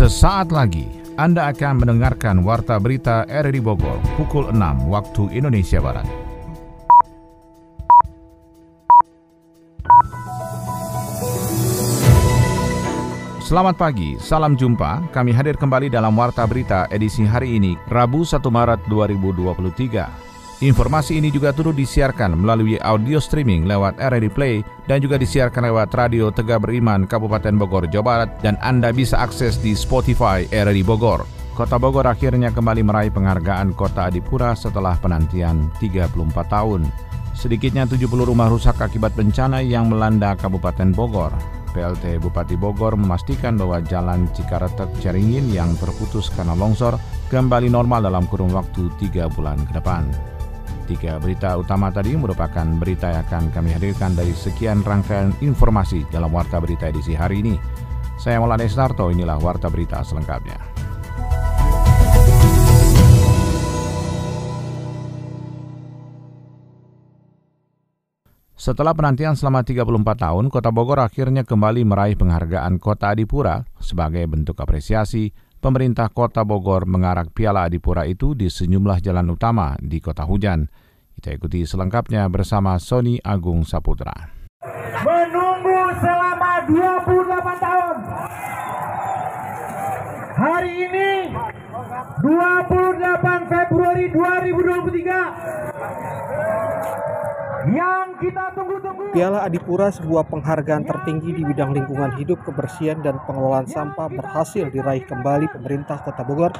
Sesaat lagi Anda akan mendengarkan Warta Berita RRI Bogor pukul 6 waktu Indonesia Barat. Selamat pagi, salam jumpa. Kami hadir kembali dalam Warta Berita edisi hari ini, Rabu 1 Maret 2023. Informasi ini juga turut disiarkan melalui audio streaming lewat RRI Play dan juga disiarkan lewat Radio Tegak Beriman Kabupaten Bogor, Jawa Barat dan Anda bisa akses di Spotify RRI Bogor. Kota Bogor akhirnya kembali meraih penghargaan Kota Adipura setelah penantian 34 tahun. Sedikitnya 70 rumah rusak akibat bencana yang melanda Kabupaten Bogor. PLT Bupati Bogor memastikan bahwa jalan Cikaretek Caringin yang terputus karena longsor kembali normal dalam kurun waktu tiga bulan ke depan. Tiga berita utama tadi merupakan berita yang akan kami hadirkan dari sekian rangkaian informasi dalam Warta Berita edisi hari ini. Saya Maulana Esnarto, inilah Warta Berita selengkapnya. Setelah penantian selama 34 tahun, Kota Bogor akhirnya kembali meraih penghargaan Kota Adipura sebagai bentuk apresiasi pemerintah Kota Bogor mengarak Piala Adipura itu di sejumlah jalan utama di Kota Hujan. Kita ikuti selengkapnya bersama Sony Agung Saputra. Menunggu selama 28 tahun. Hari ini 28 Februari 2023 yang kita tunggu-tunggu. Piala Adipura sebuah penghargaan tertinggi di bidang lingkungan hidup, kebersihan dan pengelolaan sampah berhasil diraih kembali pemerintah Kota Bogor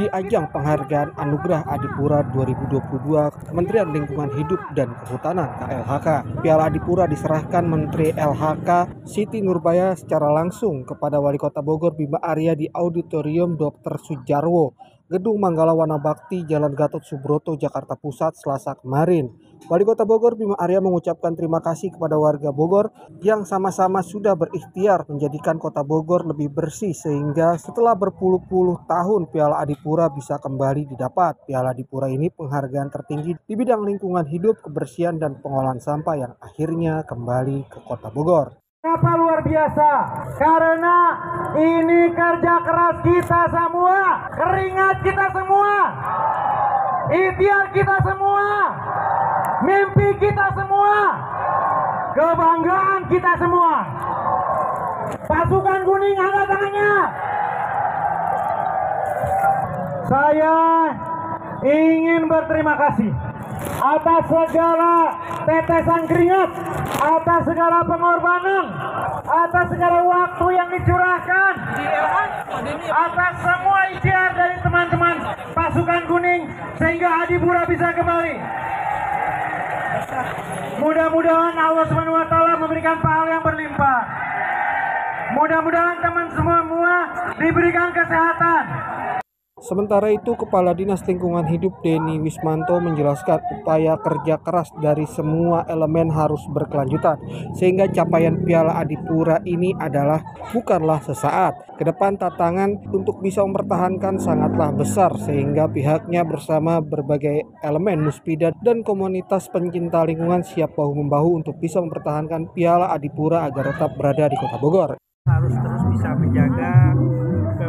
di ajang penghargaan Anugerah Adipura 2022 Kementerian Lingkungan Hidup dan Kehutanan KLHK. Piala Adipura diserahkan Menteri LHK Siti Nurbaya secara langsung kepada Wali Kota Bogor Bima Arya di Auditorium Dr. Sujarwo Gedung Manggala Wana Bakti, Jalan Gatot Subroto, Jakarta Pusat, Selasa kemarin. Wali Kota Bogor Bima Arya mengucapkan terima kasih kepada warga Bogor yang sama-sama sudah berikhtiar menjadikan Kota Bogor lebih bersih sehingga setelah berpuluh-puluh tahun Piala Adipura bisa kembali didapat. Piala Adipura ini penghargaan tertinggi di bidang lingkungan hidup, kebersihan dan pengolahan sampah yang akhirnya kembali ke Kota Bogor. Apa luar biasa? Karena ini kerja keras kita semua, keringat kita semua, ikhtiar kita semua, mimpi kita semua, kebanggaan kita semua. Pasukan kuning angkat tangannya. Saya ingin berterima kasih atas segala tetesan keringat, atas segala pengorbanan, atas segala waktu yang dicurahkan, atas semua ikhtiar dari teman-teman pasukan kuning sehingga Adipura bisa kembali. Mudah-mudahan Allah SWT memberikan pahala yang berlimpah. Mudah-mudahan teman semua diberikan kesehatan, Sementara itu, Kepala Dinas Lingkungan Hidup Denny Wismanto menjelaskan upaya kerja keras dari semua elemen harus berkelanjutan, sehingga capaian Piala Adipura ini adalah bukanlah sesaat. Ke depan tantangan untuk bisa mempertahankan sangatlah besar, sehingga pihaknya bersama berbagai elemen muspida dan komunitas pencinta lingkungan siap bahu-membahu untuk bisa mempertahankan Piala Adipura agar tetap berada di Kota Bogor. Harus terus bisa menjaga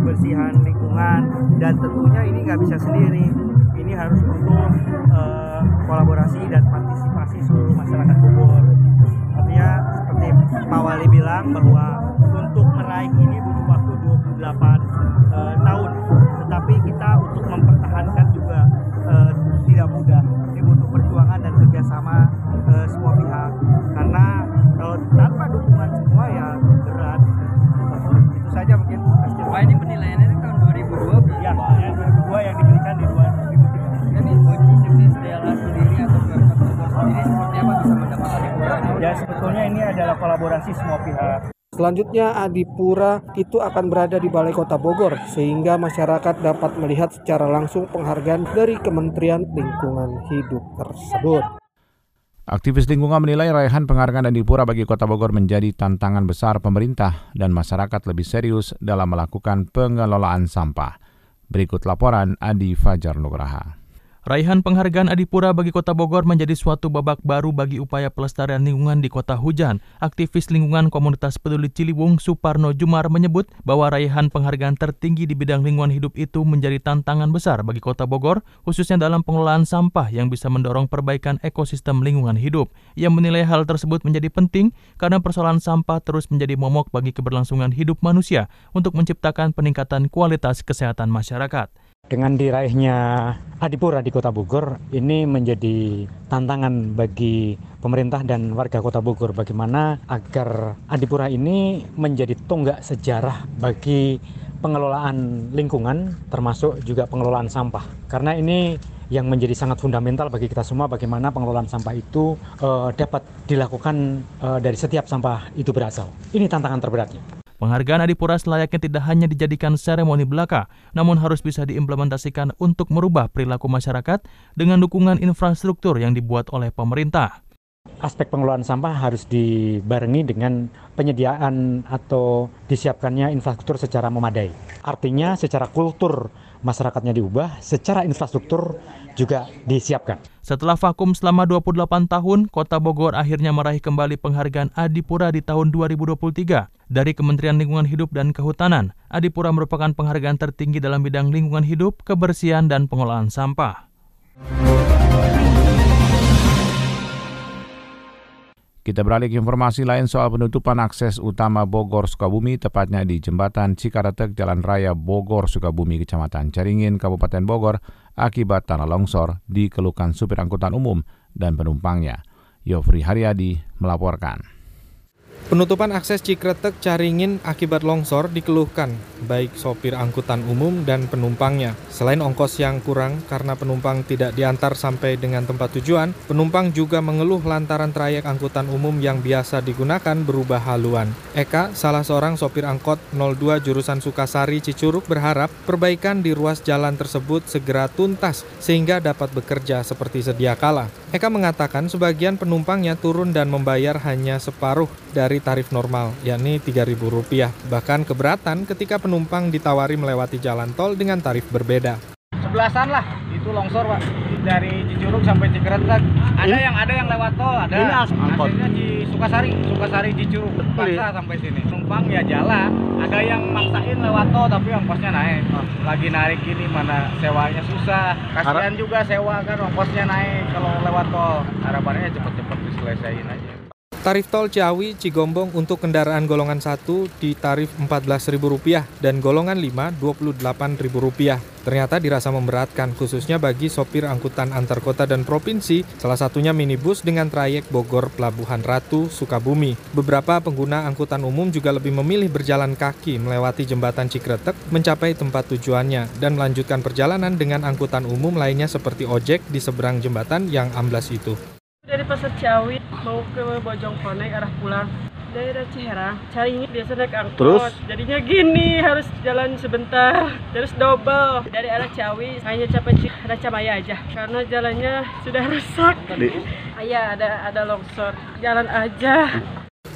kebersihan lingkungan dan tentunya ini nggak bisa sendiri. Ini harus butuh uh, kolaborasi dan partisipasi seluruh masyarakat Bogor. Artinya seperti Pak Wali bilang bahwa untuk meraih ini Ya sebetulnya ini adalah kolaborasi semua pihak. Selanjutnya Adipura itu akan berada di Balai Kota Bogor sehingga masyarakat dapat melihat secara langsung penghargaan dari Kementerian Lingkungan Hidup tersebut. Aktivis lingkungan menilai raihan penghargaan Adipura bagi Kota Bogor menjadi tantangan besar pemerintah dan masyarakat lebih serius dalam melakukan pengelolaan sampah. Berikut laporan Adi Fajar Nugraha. Raihan penghargaan Adipura bagi Kota Bogor menjadi suatu babak baru bagi upaya pelestarian lingkungan di Kota Hujan. Aktivis lingkungan komunitas peduli Ciliwung Suparno Jumar menyebut bahwa raihan penghargaan tertinggi di bidang lingkungan hidup itu menjadi tantangan besar bagi Kota Bogor, khususnya dalam pengelolaan sampah yang bisa mendorong perbaikan ekosistem lingkungan hidup. Ia menilai hal tersebut menjadi penting karena persoalan sampah terus menjadi momok bagi keberlangsungan hidup manusia untuk menciptakan peningkatan kualitas kesehatan masyarakat. Dengan diraihnya Adipura di Kota Bogor, ini menjadi tantangan bagi pemerintah dan warga Kota Bogor bagaimana agar Adipura ini menjadi tonggak sejarah bagi pengelolaan lingkungan termasuk juga pengelolaan sampah. Karena ini yang menjadi sangat fundamental bagi kita semua bagaimana pengelolaan sampah itu uh, dapat dilakukan uh, dari setiap sampah itu berasal. Ini tantangan terberatnya. Penghargaan Adipura selayaknya tidak hanya dijadikan seremoni belaka, namun harus bisa diimplementasikan untuk merubah perilaku masyarakat dengan dukungan infrastruktur yang dibuat oleh pemerintah. Aspek pengelolaan sampah harus dibarengi dengan penyediaan atau disiapkannya infrastruktur secara memadai. Artinya secara kultur masyarakatnya diubah, secara infrastruktur juga disiapkan. Setelah vakum selama 28 tahun, Kota Bogor akhirnya meraih kembali penghargaan Adipura di tahun 2023 dari Kementerian Lingkungan Hidup dan Kehutanan. Adipura merupakan penghargaan tertinggi dalam bidang lingkungan hidup, kebersihan, dan pengelolaan sampah. Kita beralih ke informasi lain soal penutupan akses utama Bogor Sukabumi, tepatnya di jembatan Cikaretek Jalan Raya Bogor Sukabumi, Kecamatan Caringin, Kabupaten Bogor, akibat tanah longsor dikeluhkan supir angkutan umum dan penumpangnya. Yofri Haryadi melaporkan. Penutupan akses Cikretek Caringin akibat longsor dikeluhkan baik sopir angkutan umum dan penumpangnya. Selain ongkos yang kurang karena penumpang tidak diantar sampai dengan tempat tujuan, penumpang juga mengeluh lantaran trayek angkutan umum yang biasa digunakan berubah haluan. Eka, salah seorang sopir angkot 02 jurusan Sukasari Cicuruk berharap perbaikan di ruas jalan tersebut segera tuntas sehingga dapat bekerja seperti sedia kala. Eka mengatakan sebagian penumpangnya turun dan membayar hanya separuh dari tarif normal, yakni Rp3.000. Bahkan keberatan ketika penumpang ditawari melewati jalan tol dengan tarif berbeda. Sebelasan lah, itu longsor pak. Dari Cicurug sampai Cikretek. Ada yang ada yang lewat tol, ada. Ini Akhirnya di Sukasari, Sukasari Cicurug. Paksa sampai sini. Penumpang ya jalan. Ada yang maksain lewat tol tapi ongkosnya naik. Lagi narik ini mana sewanya susah. Kasihan juga sewa kan ongkosnya naik kalau lewat tol. Harapannya cepet-cepet diselesaikan aja. Tarif tol Ciawi Cigombong untuk kendaraan golongan 1 di tarif Rp14.000 dan golongan 5 Rp28.000. Ternyata dirasa memberatkan khususnya bagi sopir angkutan antar kota dan provinsi, salah satunya minibus dengan trayek Bogor Pelabuhan Ratu Sukabumi. Beberapa pengguna angkutan umum juga lebih memilih berjalan kaki melewati jembatan Cikretek mencapai tempat tujuannya dan melanjutkan perjalanan dengan angkutan umum lainnya seperti ojek di seberang jembatan yang amblas itu. Dari Pasar Ciawi mau ke Bojongkoneng arah pulang. Daerah Ciherang cari ini biasa naik angkot. Terus? jadinya gini harus jalan sebentar terus double. Dari arah Ciawi hanya capai Racamaya aja. Karena jalannya sudah rusak. Iya ada ada longsor. Jalan aja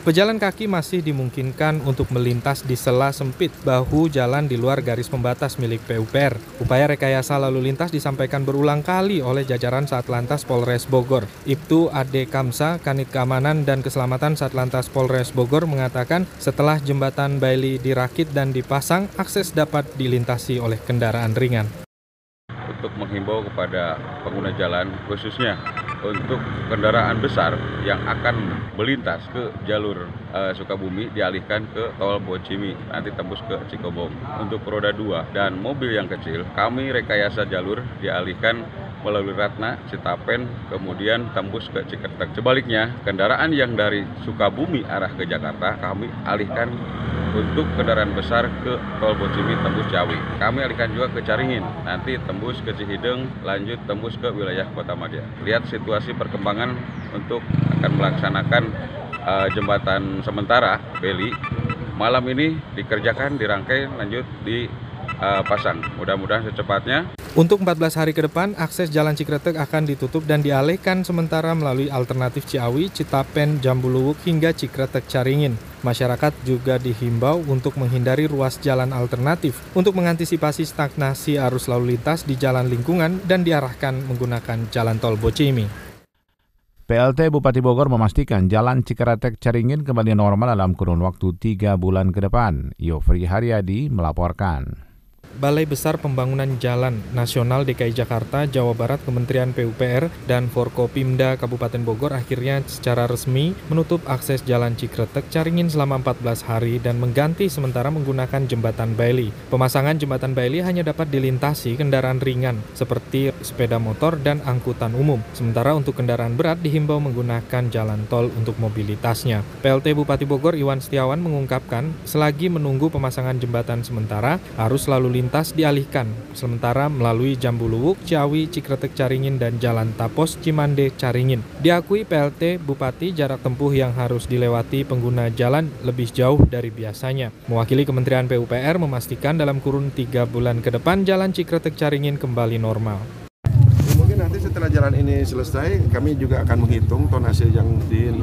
Pejalan kaki masih dimungkinkan untuk melintas di sela sempit bahu jalan di luar garis pembatas milik PUPR. Upaya rekayasa lalu lintas disampaikan berulang kali oleh jajaran Satlantas Polres Bogor. Ibtu Ade Kamsa, Kanit Keamanan dan Keselamatan Satlantas Polres Bogor mengatakan setelah jembatan Bailey dirakit dan dipasang, akses dapat dilintasi oleh kendaraan ringan. Untuk menghimbau kepada pengguna jalan khususnya untuk kendaraan besar yang akan melintas ke jalur uh, Sukabumi dialihkan ke tol Bocimi nanti tembus ke Cikobong. Untuk roda 2 dan mobil yang kecil kami rekayasa jalur dialihkan melalui Ratna, Citapen, kemudian tembus ke Cikertek. Sebaliknya, kendaraan yang dari Sukabumi arah ke Jakarta kami alihkan untuk kendaraan besar ke tol Bocimi tembus Ciawi. Kami alihkan juga ke Caringin, nanti tembus ke Cihideng, lanjut tembus ke wilayah Kota Madia. Lihat situasi perkembangan untuk akan melaksanakan uh, jembatan sementara Beli. Malam ini dikerjakan, dirangkai, lanjut dipasang. Uh, Mudah-mudahan secepatnya Untuk 14 hari ke depan, akses Jalan Cikretek akan ditutup dan dialihkan sementara melalui alternatif Ciawi, Citapen, Jambuluwuk hingga Cikretek Caringin. Masyarakat juga dihimbau untuk menghindari ruas jalan alternatif untuk mengantisipasi stagnasi arus lalu lintas di jalan lingkungan dan diarahkan menggunakan jalan tol Bocimi. PLT Bupati Bogor memastikan jalan Cikeretek Caringin kembali normal dalam kurun waktu tiga bulan ke depan. Yofri Haryadi melaporkan. Balai Besar Pembangunan Jalan Nasional DKI Jakarta, Jawa Barat, Kementerian PUPR, dan Forkopimda Kabupaten Bogor akhirnya secara resmi menutup akses Jalan Cikretek Caringin selama 14 hari dan mengganti sementara menggunakan jembatan Bailey. Pemasangan jembatan Bailey hanya dapat dilintasi kendaraan ringan seperti sepeda motor dan angkutan umum. Sementara untuk kendaraan berat dihimbau menggunakan jalan tol untuk mobilitasnya. PLT Bupati Bogor Iwan Setiawan mengungkapkan, selagi menunggu pemasangan jembatan sementara, harus lalu lintas lintas dialihkan, sementara melalui Jambuluwuk, Ciawi, Cikretek Caringin, dan Jalan Tapos, Cimande, Caringin. Diakui PLT Bupati jarak tempuh yang harus dilewati pengguna jalan lebih jauh dari biasanya. Mewakili Kementerian PUPR memastikan dalam kurun tiga bulan ke depan jalan Cikretek Caringin kembali normal. Mungkin nanti setelah jalan ini selesai, kami juga akan menghitung tonase yang di,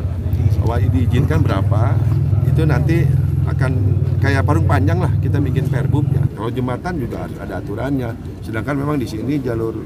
diizinkan berapa. Itu nanti akan kayak parung panjang lah kita bikin perbub ya. Kalau jembatan juga ada aturannya. Sedangkan memang di sini jalur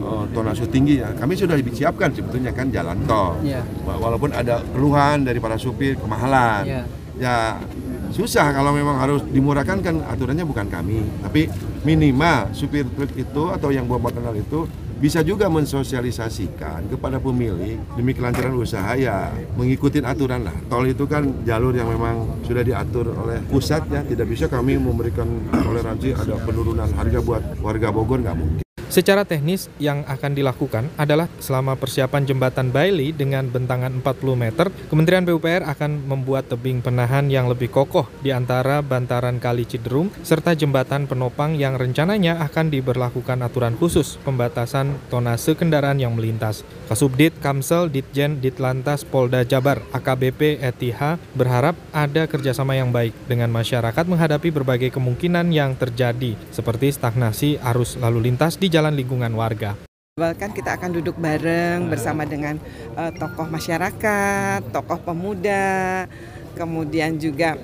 uh, tonase tinggi ya. Kami sudah disiapkan sebetulnya kan jalan tol. Yeah. Walaupun ada keluhan dari para supir kemahalan. Yeah. Ya susah kalau memang harus dimurahkan kan aturannya bukan kami, tapi minimal supir truk itu atau yang bawa motor itu bisa juga mensosialisasikan kepada pemilik demi kelancaran usaha ya mengikuti aturan lah. Tol itu kan jalur yang memang sudah diatur oleh pusat ya, tidak bisa kami memberikan toleransi ada penurunan harga buat warga Bogor nggak mungkin. Secara teknis yang akan dilakukan adalah selama persiapan jembatan Bailey dengan bentangan 40 meter, Kementerian PUPR akan membuat tebing penahan yang lebih kokoh di antara bantaran Kali Ciderung serta jembatan penopang yang rencananya akan diberlakukan aturan khusus pembatasan tonase kendaraan yang melintas. Kasubdit Kamsel Ditjen Ditlantas Polda Jabar AKBP ETH berharap ada kerjasama yang baik dengan masyarakat menghadapi berbagai kemungkinan yang terjadi seperti stagnasi arus lalu lintas di jalan jalan lingkungan warga. Bahkan kita akan duduk bareng bersama dengan uh, tokoh masyarakat, tokoh pemuda, kemudian juga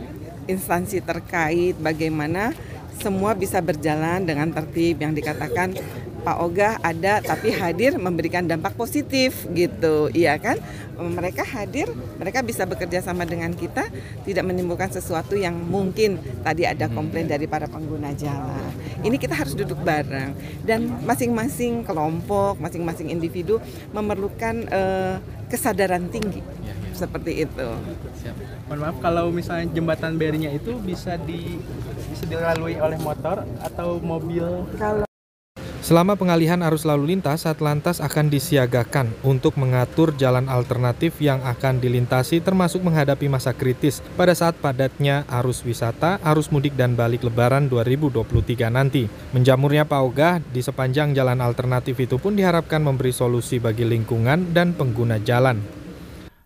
instansi terkait bagaimana semua bisa berjalan dengan tertib yang dikatakan Pak Oga ada tapi hadir memberikan dampak positif gitu iya kan mereka hadir mereka bisa bekerja sama dengan kita tidak menimbulkan sesuatu yang mungkin tadi ada komplain dari para pengguna jalan ini kita harus duduk bareng dan masing-masing kelompok masing-masing individu memerlukan uh, kesadaran tinggi ya, ya. seperti itu. Siap. Mohon maaf kalau misalnya jembatan berinya itu bisa di bisa dilalui oleh motor atau mobil. Kalau Selama pengalihan arus lalu lintas, Satlantas akan disiagakan untuk mengatur jalan alternatif yang akan dilintasi termasuk menghadapi masa kritis pada saat padatnya arus wisata, arus mudik dan balik lebaran 2023 nanti. Menjamurnya paugah di sepanjang jalan alternatif itu pun diharapkan memberi solusi bagi lingkungan dan pengguna jalan.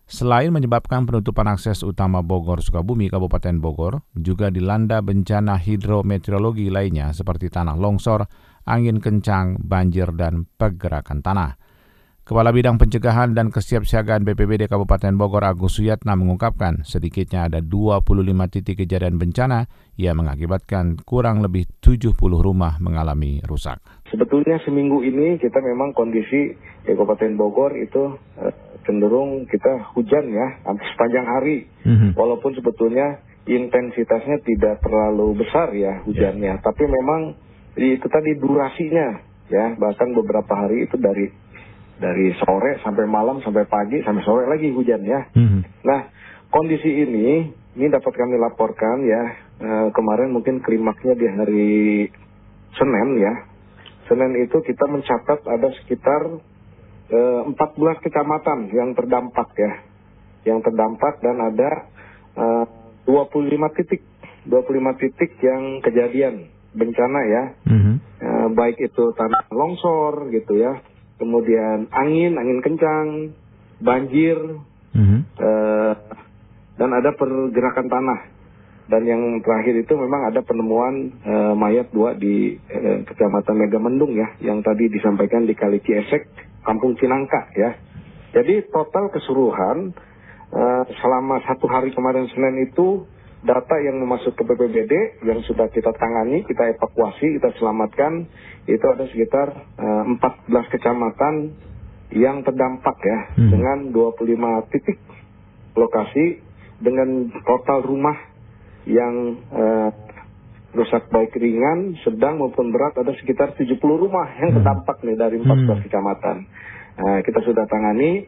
Selain menyebabkan penutupan akses utama Bogor Sukabumi Kabupaten Bogor, juga dilanda bencana hidrometeorologi lainnya seperti tanah longsor, angin kencang, banjir, dan pergerakan tanah. Kepala Bidang Pencegahan dan Kesiapsiagaan BPBD Kabupaten Bogor Agus Suyatna mengungkapkan sedikitnya ada 25 titik kejadian bencana yang mengakibatkan kurang lebih 70 rumah mengalami rusak. Sebetulnya seminggu ini kita memang kondisi di Kabupaten Bogor itu eh, cenderung kita hujan ya hampir sepanjang hari. Mm -hmm. Walaupun sebetulnya intensitasnya tidak terlalu besar ya hujannya, yeah. tapi memang jadi itu tadi durasinya ya bahkan beberapa hari itu dari dari sore sampai malam sampai pagi sampai sore lagi hujan ya. Mm-hmm. Nah kondisi ini ini dapat kami laporkan ya e, kemarin mungkin klimaksnya di hari Senin ya. Senin itu kita mencatat ada sekitar e, 14 kecamatan yang terdampak ya, yang terdampak dan ada e, 25 titik 25 titik yang kejadian bencana ya, mm-hmm. e, baik itu tanah longsor gitu ya, kemudian angin, angin kencang, banjir, mm-hmm. e, dan ada pergerakan tanah. dan yang terakhir itu memang ada penemuan uh, mayat dua di uh, kecamatan Megamendung ya, yang tadi disampaikan di Kali Ciesek, Kampung Cinangka ya. Jadi total keseluruhan uh, selama satu hari kemarin Senin itu data yang masuk ke BPBD yang sudah kita tangani, kita evakuasi, kita selamatkan itu ada sekitar uh, 14 kecamatan yang terdampak ya hmm. dengan 25 titik lokasi dengan total rumah yang uh, rusak baik ringan, sedang maupun berat ada sekitar 70 rumah yang hmm. terdampak nih dari 14 hmm. kecamatan. Uh, kita sudah tangani,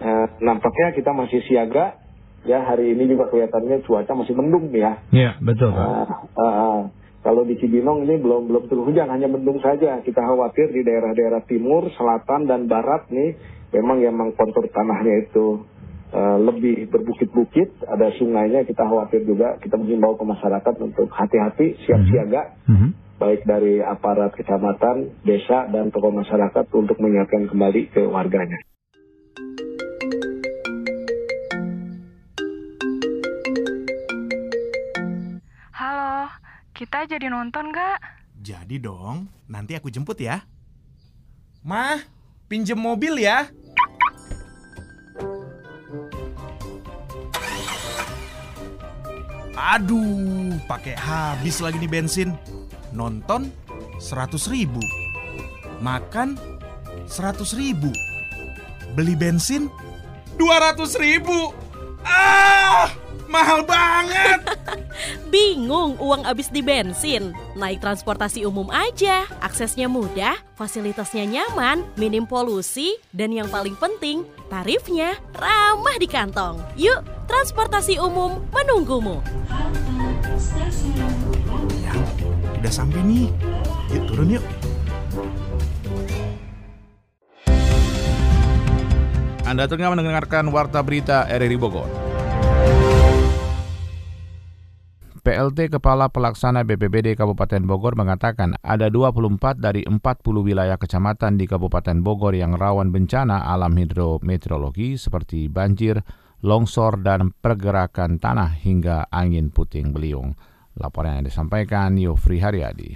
uh, nampaknya kita masih siaga. Ya hari ini juga kelihatannya cuaca masih mendung ya. Iya betul. Uh, uh, uh, kalau di Cibinong ini belum belum turun hujan, hanya mendung saja. Kita khawatir di daerah-daerah timur, selatan dan barat nih memang memang kontur tanahnya itu Eh, lebih berbukit-bukit, ada sungainya, kita khawatir juga, kita menghimbau ke masyarakat untuk hati-hati, siap siaga, mm -hmm. baik dari aparat kecamatan, desa, dan tokoh masyarakat untuk menyiapkan kembali ke warganya. Kita jadi nonton gak? Jadi dong, nanti aku jemput ya. Mah, pinjem mobil ya. Aduh, pakai habis lagi nih bensin. Nonton 100 ribu. Makan 100 ribu. Beli bensin 200 ribu. Ah, mahal banget. Bingung uang habis di bensin? Naik transportasi umum aja. Aksesnya mudah, fasilitasnya nyaman, minim polusi, dan yang paling penting, tarifnya ramah di kantong. Yuk, transportasi umum menunggumu. Ya, udah sampai nih. Yuk turun yuk. Anda tengah mendengarkan Warta Berita RRI Bogor. PLT Kepala Pelaksana BPBD Kabupaten Bogor mengatakan ada 24 dari 40 wilayah kecamatan di Kabupaten Bogor yang rawan bencana alam hidrometeorologi seperti banjir, longsor, dan pergerakan tanah hingga angin puting beliung. Laporan yang disampaikan Yofri Haryadi.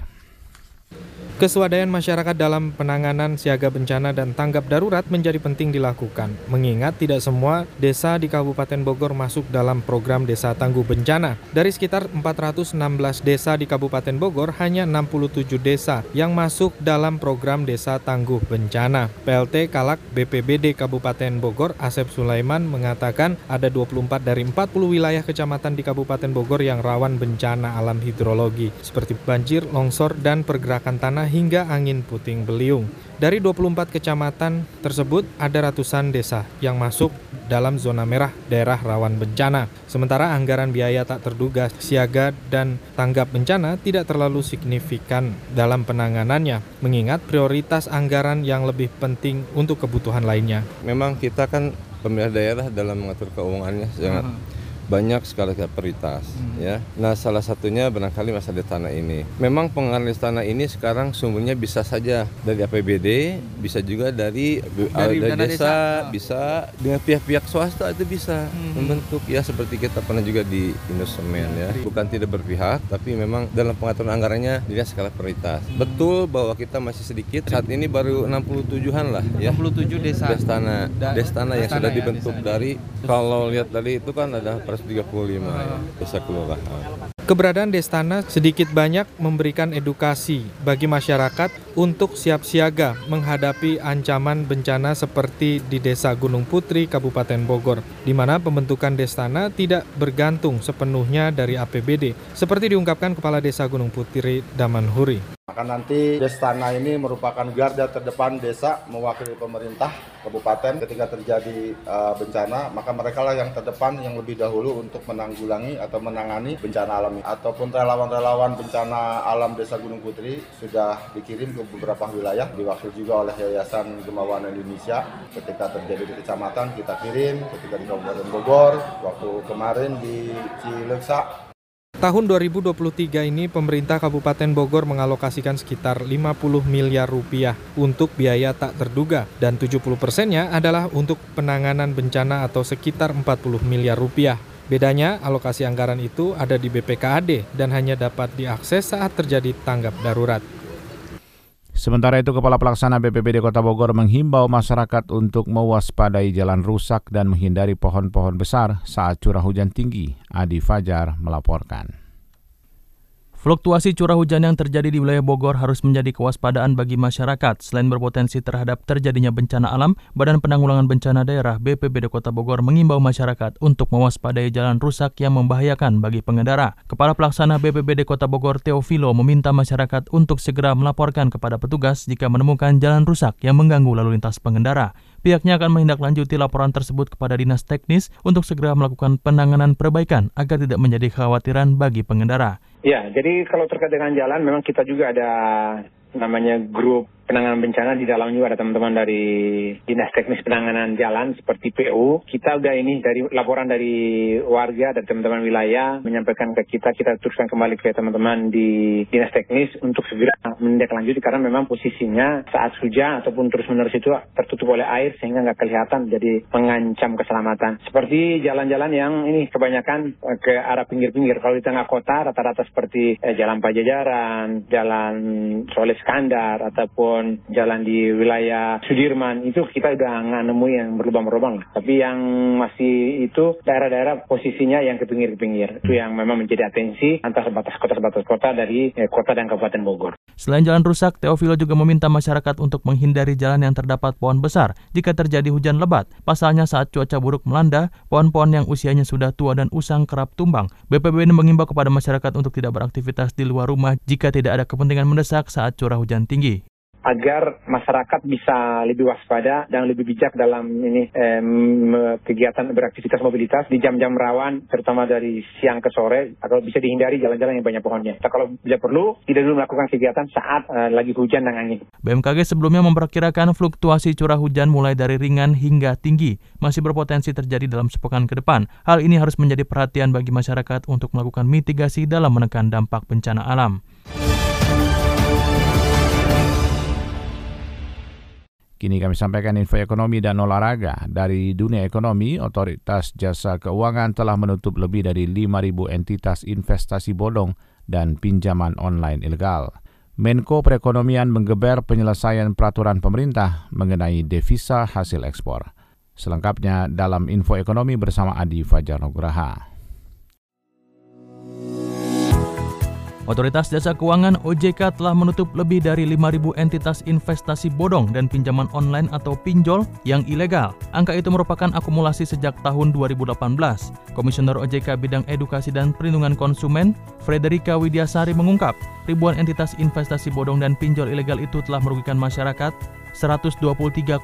Keswadaan masyarakat dalam penanganan siaga bencana dan tanggap darurat menjadi penting dilakukan, mengingat tidak semua desa di Kabupaten Bogor masuk dalam program Desa Tangguh Bencana. Dari sekitar 416 desa di Kabupaten Bogor, hanya 67 desa yang masuk dalam program Desa Tangguh Bencana. PLT Kalak BPBD Kabupaten Bogor, Asep Sulaiman mengatakan ada 24 dari 40 wilayah kecamatan di Kabupaten Bogor yang rawan bencana alam hidrologi, seperti banjir, longsor, dan pergerakan tanah hingga angin puting beliung. Dari 24 kecamatan tersebut ada ratusan desa yang masuk dalam zona merah daerah rawan bencana. Sementara anggaran biaya tak terduga siaga dan tanggap bencana tidak terlalu signifikan dalam penanganannya, mengingat prioritas anggaran yang lebih penting untuk kebutuhan lainnya. Memang kita kan pemerintah daerah dalam mengatur keuangannya sangat uh -huh banyak sekali prioritas hmm. ya. Nah, salah satunya barangkali masa di tanah ini. Memang pengenalan tanah ini sekarang sumbernya bisa saja dari APBD, bisa juga dari dari, dari desa, desa, bisa dengan pihak-pihak swasta itu bisa hmm. membentuk ya seperti kita pernah juga di Indosemen ya. Bukan tidak berpihak, tapi memang dalam pengaturan anggarannya dilihat skala prioritas. Hmm. Betul bahwa kita masih sedikit. Saat ini baru 67-an lah ya. 67 desa. Destana. Destana yang sudah ya, dibentuk dari kalau lihat tadi itu kan ada 235 ya, desa kelurahan. Keberadaan Destana sedikit banyak memberikan edukasi bagi masyarakat untuk siap siaga menghadapi ancaman bencana seperti di Desa Gunung Putri, Kabupaten Bogor, di mana pembentukan Destana tidak bergantung sepenuhnya dari APBD, seperti diungkapkan Kepala Desa Gunung Putri Damanhuri. Maka nanti Destana ini merupakan garda terdepan desa mewakili pemerintah kabupaten. Ketika terjadi uh, bencana, maka mereka lah yang terdepan yang lebih dahulu untuk menanggulangi atau menangani bencana alam ataupun relawan-relawan bencana alam Desa Gunung Putri sudah dikirim ke beberapa wilayah diwakili juga oleh Yayasan Gemawan Indonesia. Ketika terjadi di kecamatan kita kirim. Ketika di Kabupaten Bogor waktu kemarin di Cileksa Tahun 2023 ini pemerintah Kabupaten Bogor mengalokasikan sekitar 50 miliar rupiah untuk biaya tak terduga dan 70 persennya adalah untuk penanganan bencana atau sekitar 40 miliar rupiah. Bedanya, alokasi anggaran itu ada di BPKAD dan hanya dapat diakses saat terjadi tanggap darurat. Sementara itu, Kepala Pelaksana BPBD Kota Bogor menghimbau masyarakat untuk mewaspadai jalan rusak dan menghindari pohon-pohon besar saat curah hujan tinggi. Adi Fajar melaporkan. Fluktuasi curah hujan yang terjadi di wilayah Bogor harus menjadi kewaspadaan bagi masyarakat. Selain berpotensi terhadap terjadinya bencana alam, Badan Penanggulangan Bencana Daerah BPBD Kota Bogor mengimbau masyarakat untuk mewaspadai jalan rusak yang membahayakan bagi pengendara. Kepala Pelaksana BPBD Kota Bogor Teofilo meminta masyarakat untuk segera melaporkan kepada petugas jika menemukan jalan rusak yang mengganggu lalu lintas pengendara. Pihaknya akan menindaklanjuti laporan tersebut kepada dinas teknis untuk segera melakukan penanganan perbaikan agar tidak menjadi kekhawatiran bagi pengendara. Ya, jadi kalau terkait dengan jalan memang kita juga ada namanya grup penanganan bencana di dalam juga ada teman-teman dari dinas teknis penanganan jalan seperti PU. Kita udah ini dari laporan dari warga dan teman-teman wilayah menyampaikan ke kita, kita teruskan kembali ke teman-teman di dinas teknis untuk segera menindaklanjuti karena memang posisinya saat hujan ataupun terus-menerus itu tertutup oleh air sehingga nggak kelihatan jadi mengancam keselamatan. Seperti jalan-jalan yang ini kebanyakan eh, ke arah pinggir-pinggir. Kalau di tengah kota rata-rata seperti eh, jalan Pajajaran, jalan Soleh Skandar ataupun ataupun jalan di wilayah Sudirman itu kita udah nggak nemu yang berlubang-lubang. Tapi yang masih itu daerah-daerah posisinya yang ke pinggir-pinggir itu yang memang menjadi atensi antar sebatas kota-sebatas kota dari eh, kota dan kabupaten Bogor. Selain jalan rusak, Teofilo juga meminta masyarakat untuk menghindari jalan yang terdapat pohon besar jika terjadi hujan lebat. Pasalnya saat cuaca buruk melanda, pohon-pohon yang usianya sudah tua dan usang kerap tumbang. BPBD mengimbau kepada masyarakat untuk tidak beraktivitas di luar rumah jika tidak ada kepentingan mendesak saat curah hujan tinggi agar masyarakat bisa lebih waspada dan lebih bijak dalam ini eh, kegiatan beraktivitas mobilitas di jam-jam rawan terutama dari siang ke sore atau bisa dihindari jalan-jalan yang banyak pohonnya. Nah, kalau bila perlu tidak dulu melakukan kegiatan saat eh, lagi hujan dan angin. BMKG sebelumnya memperkirakan fluktuasi curah hujan mulai dari ringan hingga tinggi masih berpotensi terjadi dalam sepekan ke depan. Hal ini harus menjadi perhatian bagi masyarakat untuk melakukan mitigasi dalam menekan dampak bencana alam. Kini kami sampaikan info ekonomi dan olahraga. Dari dunia ekonomi, Otoritas Jasa Keuangan telah menutup lebih dari 5.000 entitas investasi bodong dan pinjaman online ilegal. Menko Perekonomian menggeber penyelesaian peraturan pemerintah mengenai devisa hasil ekspor. Selengkapnya dalam info ekonomi bersama Adi Fajar Nugraha. Otoritas Jasa Keuangan OJK telah menutup lebih dari 5.000 entitas investasi bodong dan pinjaman online atau pinjol yang ilegal. Angka itu merupakan akumulasi sejak tahun 2018. Komisioner OJK Bidang Edukasi dan Perlindungan Konsumen, Frederika Widiasari mengungkap, ribuan entitas investasi bodong dan pinjol ilegal itu telah merugikan masyarakat 123,51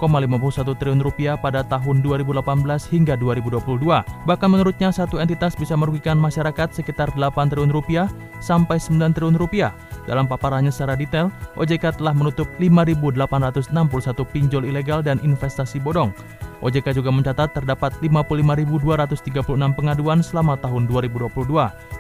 triliun rupiah pada tahun 2018 hingga 2022. Bahkan menurutnya satu entitas bisa merugikan masyarakat sekitar 8 triliun rupiah sampai 9 triliun rupiah. Dalam paparannya secara detail, OJK telah menutup 5.861 pinjol ilegal dan investasi bodong. OJK juga mencatat terdapat 55.236 pengaduan selama tahun 2022.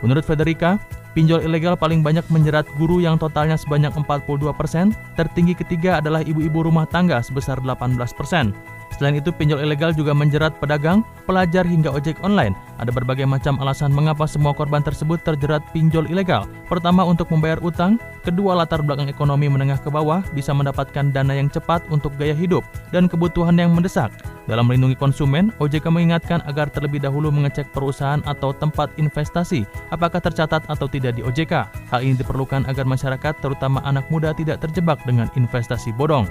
Menurut Federica, pinjol ilegal paling banyak menjerat guru yang totalnya sebanyak 42 persen, tertinggi ketiga adalah ibu-ibu rumah tangga sebesar 18 persen. Selain itu, pinjol ilegal juga menjerat pedagang, pelajar hingga ojek online. Ada berbagai macam alasan mengapa semua korban tersebut terjerat pinjol ilegal. Pertama, untuk membayar utang. Kedua, latar belakang ekonomi menengah ke bawah bisa mendapatkan dana yang cepat untuk gaya hidup dan kebutuhan yang mendesak. Dalam melindungi konsumen, OJK mengingatkan agar terlebih dahulu mengecek perusahaan atau tempat investasi apakah tercatat atau tidak di OJK. Hal ini diperlukan agar masyarakat, terutama anak muda, tidak terjebak dengan investasi bodong.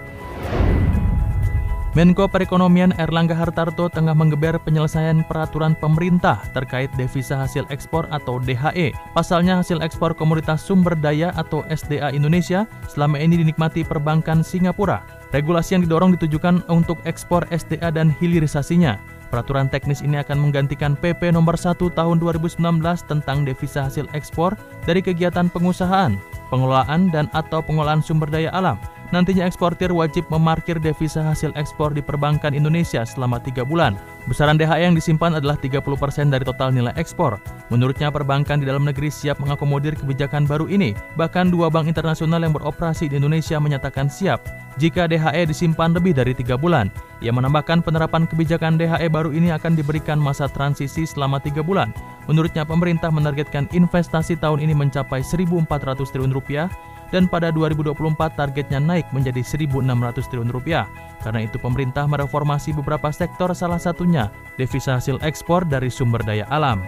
Menko Perekonomian Erlangga Hartarto tengah menggeber penyelesaian peraturan pemerintah terkait devisa hasil ekspor atau DHE. Pasalnya hasil ekspor komoditas sumber daya atau SDA Indonesia selama ini dinikmati perbankan Singapura. Regulasi yang didorong ditujukan untuk ekspor SDA dan hilirisasinya. Peraturan teknis ini akan menggantikan PP nomor 1 tahun 2019 tentang devisa hasil ekspor dari kegiatan pengusahaan, pengelolaan dan atau pengolahan sumber daya alam Nantinya eksportir wajib memarkir devisa hasil ekspor di perbankan Indonesia selama tiga bulan. Besaran DHE yang disimpan adalah 30% dari total nilai ekspor. Menurutnya perbankan di dalam negeri siap mengakomodir kebijakan baru ini. Bahkan dua bank internasional yang beroperasi di Indonesia menyatakan siap jika DHE disimpan lebih dari tiga bulan. Ia menambahkan penerapan kebijakan DHE baru ini akan diberikan masa transisi selama tiga bulan. Menurutnya pemerintah menargetkan investasi tahun ini mencapai 1.400 triliun rupiah dan pada 2024 targetnya naik menjadi 1.600 triliun rupiah. Karena itu pemerintah mereformasi beberapa sektor salah satunya devisa hasil ekspor dari sumber daya alam.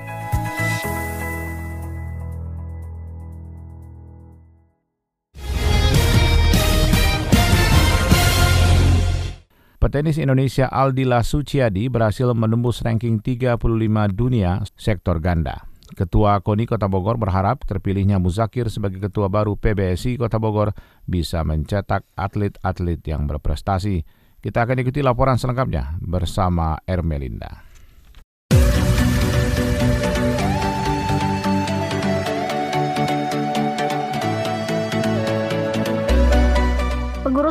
Petenis Indonesia Aldila Suciadi berhasil menembus ranking 35 dunia sektor ganda. Ketua KONI Kota Bogor berharap terpilihnya Muzakir sebagai ketua baru PBSI Kota Bogor bisa mencetak atlet-atlet yang berprestasi. Kita akan ikuti laporan selengkapnya bersama Ermelinda.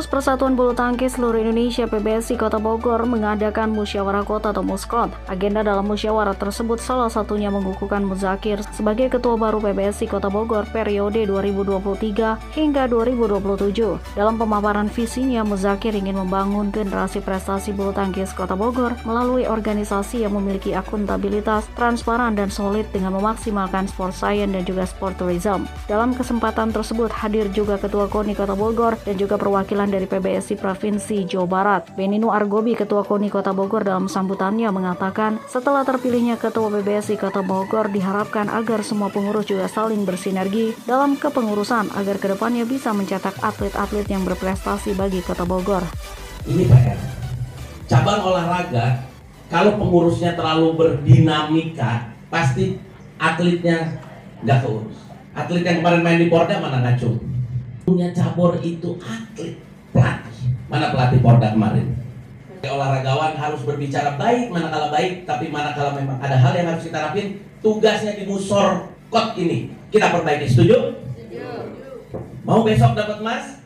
Pengurus Persatuan Bulu Tangkis Seluruh Indonesia PBSI Kota Bogor mengadakan musyawarah kota atau muskot. Agenda dalam musyawarah tersebut salah satunya mengukuhkan Muzakir sebagai ketua baru PBSI Kota Bogor periode 2023 hingga 2027. Dalam pemaparan visinya, Muzakir ingin membangun generasi prestasi bulu tangkis Kota Bogor melalui organisasi yang memiliki akuntabilitas, transparan, dan solid dengan memaksimalkan sport science dan juga sport tourism. Dalam kesempatan tersebut hadir juga Ketua KONI Kota Bogor dan juga perwakilan dari PBSI Provinsi Jawa Barat. Beninu Argobi, Ketua KONI Kota Bogor dalam sambutannya mengatakan, setelah terpilihnya Ketua PBSI Kota Bogor diharapkan agar semua pengurus juga saling bersinergi dalam kepengurusan agar ke depannya bisa mencetak atlet-atlet yang berprestasi bagi Kota Bogor. Ini PR. Cabang olahraga, kalau pengurusnya terlalu berdinamika, pasti atletnya nggak keurus. Atlet yang kemarin main di Porda mana ngaco? punya cabur itu atlet pelatih. Mana pelatih Porda kemarin? Olahragawan harus berbicara baik manakala baik tapi manakala memang ada hal yang harus kita rapin tugasnya di musor kot ini. Kita perbaiki setuju? mau besok dapat emas?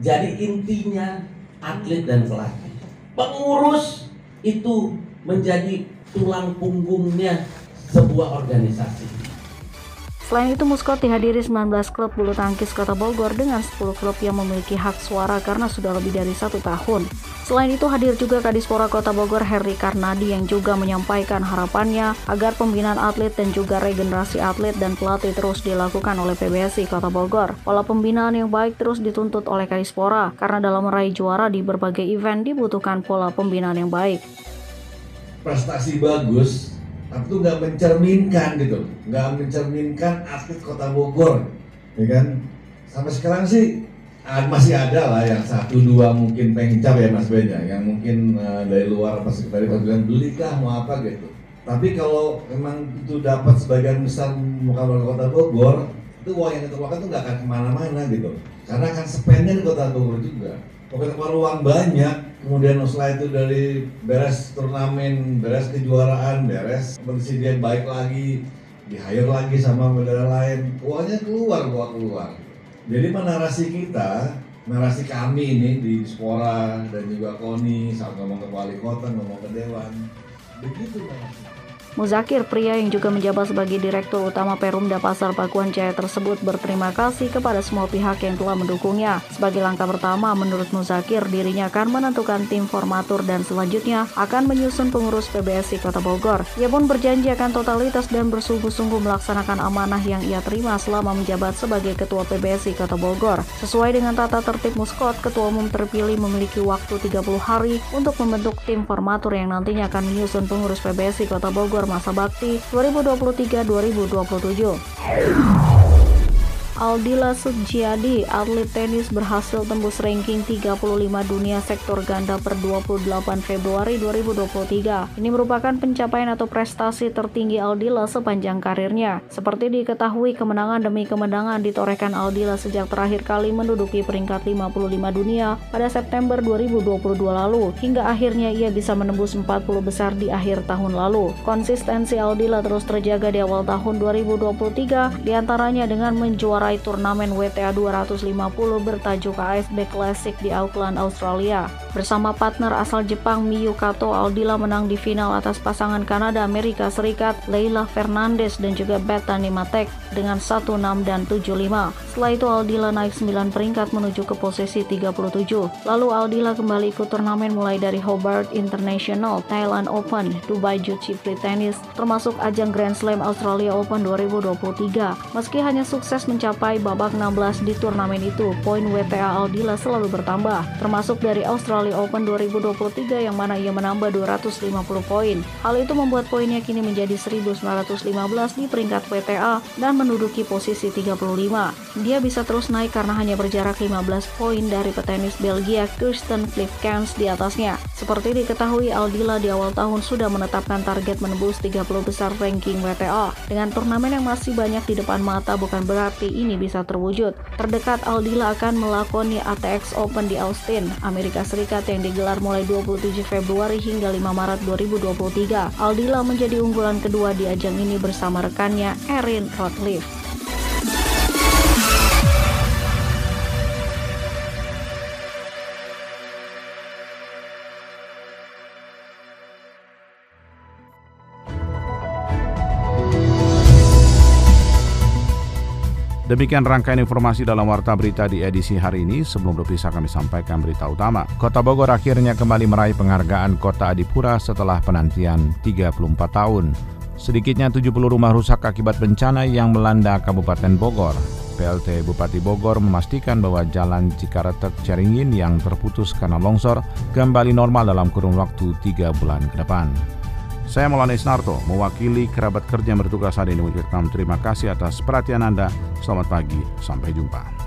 jadi intinya atlet dan pelatih. Pengurus itu menjadi tulang punggungnya sebuah organisasi Selain itu, Muskot dihadiri 19 klub bulu tangkis Kota Bogor dengan 10 klub yang memiliki hak suara karena sudah lebih dari satu tahun. Selain itu, hadir juga Kadispora Kota Bogor Heri Karnadi yang juga menyampaikan harapannya agar pembinaan atlet dan juga regenerasi atlet dan pelatih terus dilakukan oleh PBSI Kota Bogor. Pola pembinaan yang baik terus dituntut oleh Kadispora karena dalam meraih juara di berbagai event dibutuhkan pola pembinaan yang baik. Prestasi bagus tapi itu nggak mencerminkan gitu. Nggak mencerminkan atlet kota Bogor ya kan? Sampai sekarang sih ah, masih ada lah yang satu dua mungkin pengcap ya mas Ben ya. Yang mungkin uh, dari luar pas dari pas bilang belikah mau apa gitu. Tapi kalau memang itu dapat sebagian besar muka kota Bogor itu uang yang dikeluarkan itu nggak akan ke mana-mana gitu. Karena akan spendnya di kota Bogor juga pokoknya kalau uang banyak kemudian setelah itu dari beres turnamen, beres kejuaraan, beres kondisi dia baik lagi, di hire lagi sama modal lain, uangnya keluar, uang keluar. Jadi narasi kita, narasi kami ini di Spora dan juga Koni, saat ngomong ke wali kota, ngomong ke dewan, begitu narasi. Muzakir, pria yang juga menjabat sebagai Direktur Utama Perumda Pasar Pakuan Jaya tersebut berterima kasih kepada semua pihak yang telah mendukungnya. Sebagai langkah pertama, menurut Muzakir, dirinya akan menentukan tim formatur dan selanjutnya akan menyusun pengurus PBSI Kota Bogor. Ia pun berjanji akan totalitas dan bersungguh-sungguh melaksanakan amanah yang ia terima selama menjabat sebagai Ketua PBSI Kota Bogor. Sesuai dengan tata tertib Muskot, Ketua Umum terpilih memiliki waktu 30 hari untuk membentuk tim formatur yang nantinya akan menyusun pengurus PBSI Kota Bogor masa bakti 2023-2027. Aldila Sujiadi, atlet tenis berhasil tembus ranking 35 dunia sektor ganda per 28 Februari 2023. Ini merupakan pencapaian atau prestasi tertinggi Aldila sepanjang karirnya. Seperti diketahui, kemenangan demi kemenangan ditorehkan Aldila sejak terakhir kali menduduki peringkat 55 dunia pada September 2022 lalu, hingga akhirnya ia bisa menembus 40 besar di akhir tahun lalu. Konsistensi Aldila terus terjaga di awal tahun 2023, di antaranya dengan menjuarai meraih turnamen WTA 250 bertajuk ASB Classic di Auckland, Australia. Bersama partner asal Jepang Miyu Kato, Aldila menang di final atas pasangan Kanada Amerika Serikat Leila Fernandez dan juga Bethany Matek dengan 1-6 dan 7-5. Setelah itu Aldila naik 9 peringkat menuju ke posisi 37. Lalu Aldila kembali ikut turnamen mulai dari Hobart International, Thailand Open, Dubai Juchi Free Tennis, termasuk ajang Grand Slam Australia Open 2023. Meski hanya sukses mencapai babak 16 di turnamen itu, poin WTA Aldila selalu bertambah, termasuk dari Australia Open 2023 yang mana ia menambah 250 poin. Hal itu membuat poinnya kini menjadi 1915 di peringkat WTA dan menduduki posisi 35. Dia bisa terus naik karena hanya berjarak 15 poin dari petenis Belgia Kirsten Flipkens di atasnya. Seperti diketahui Aldila di awal tahun sudah menetapkan target menembus 30 besar ranking WTA. Dengan turnamen yang masih banyak di depan mata bukan berarti ini bisa terwujud. Terdekat Aldila akan melakoni ATX Open di Austin, Amerika Serikat yang digelar mulai 27 Februari hingga 5 Maret 2023. Aldila menjadi unggulan kedua di ajang ini bersama rekannya Erin Rothliff. Demikian rangkaian informasi dalam Warta Berita di edisi hari ini. Sebelum berpisah kami sampaikan berita utama. Kota Bogor akhirnya kembali meraih penghargaan Kota Adipura setelah penantian 34 tahun. Sedikitnya 70 rumah rusak akibat bencana yang melanda Kabupaten Bogor. PLT Bupati Bogor memastikan bahwa jalan Cikaretek Caringin yang terputus karena longsor kembali normal dalam kurun waktu 3 bulan ke depan. Saya Maulana Isnarto, mewakili kerabat kerja yang bertugas hari ini mengucapkan terima kasih atas perhatian Anda. Selamat pagi, sampai jumpa.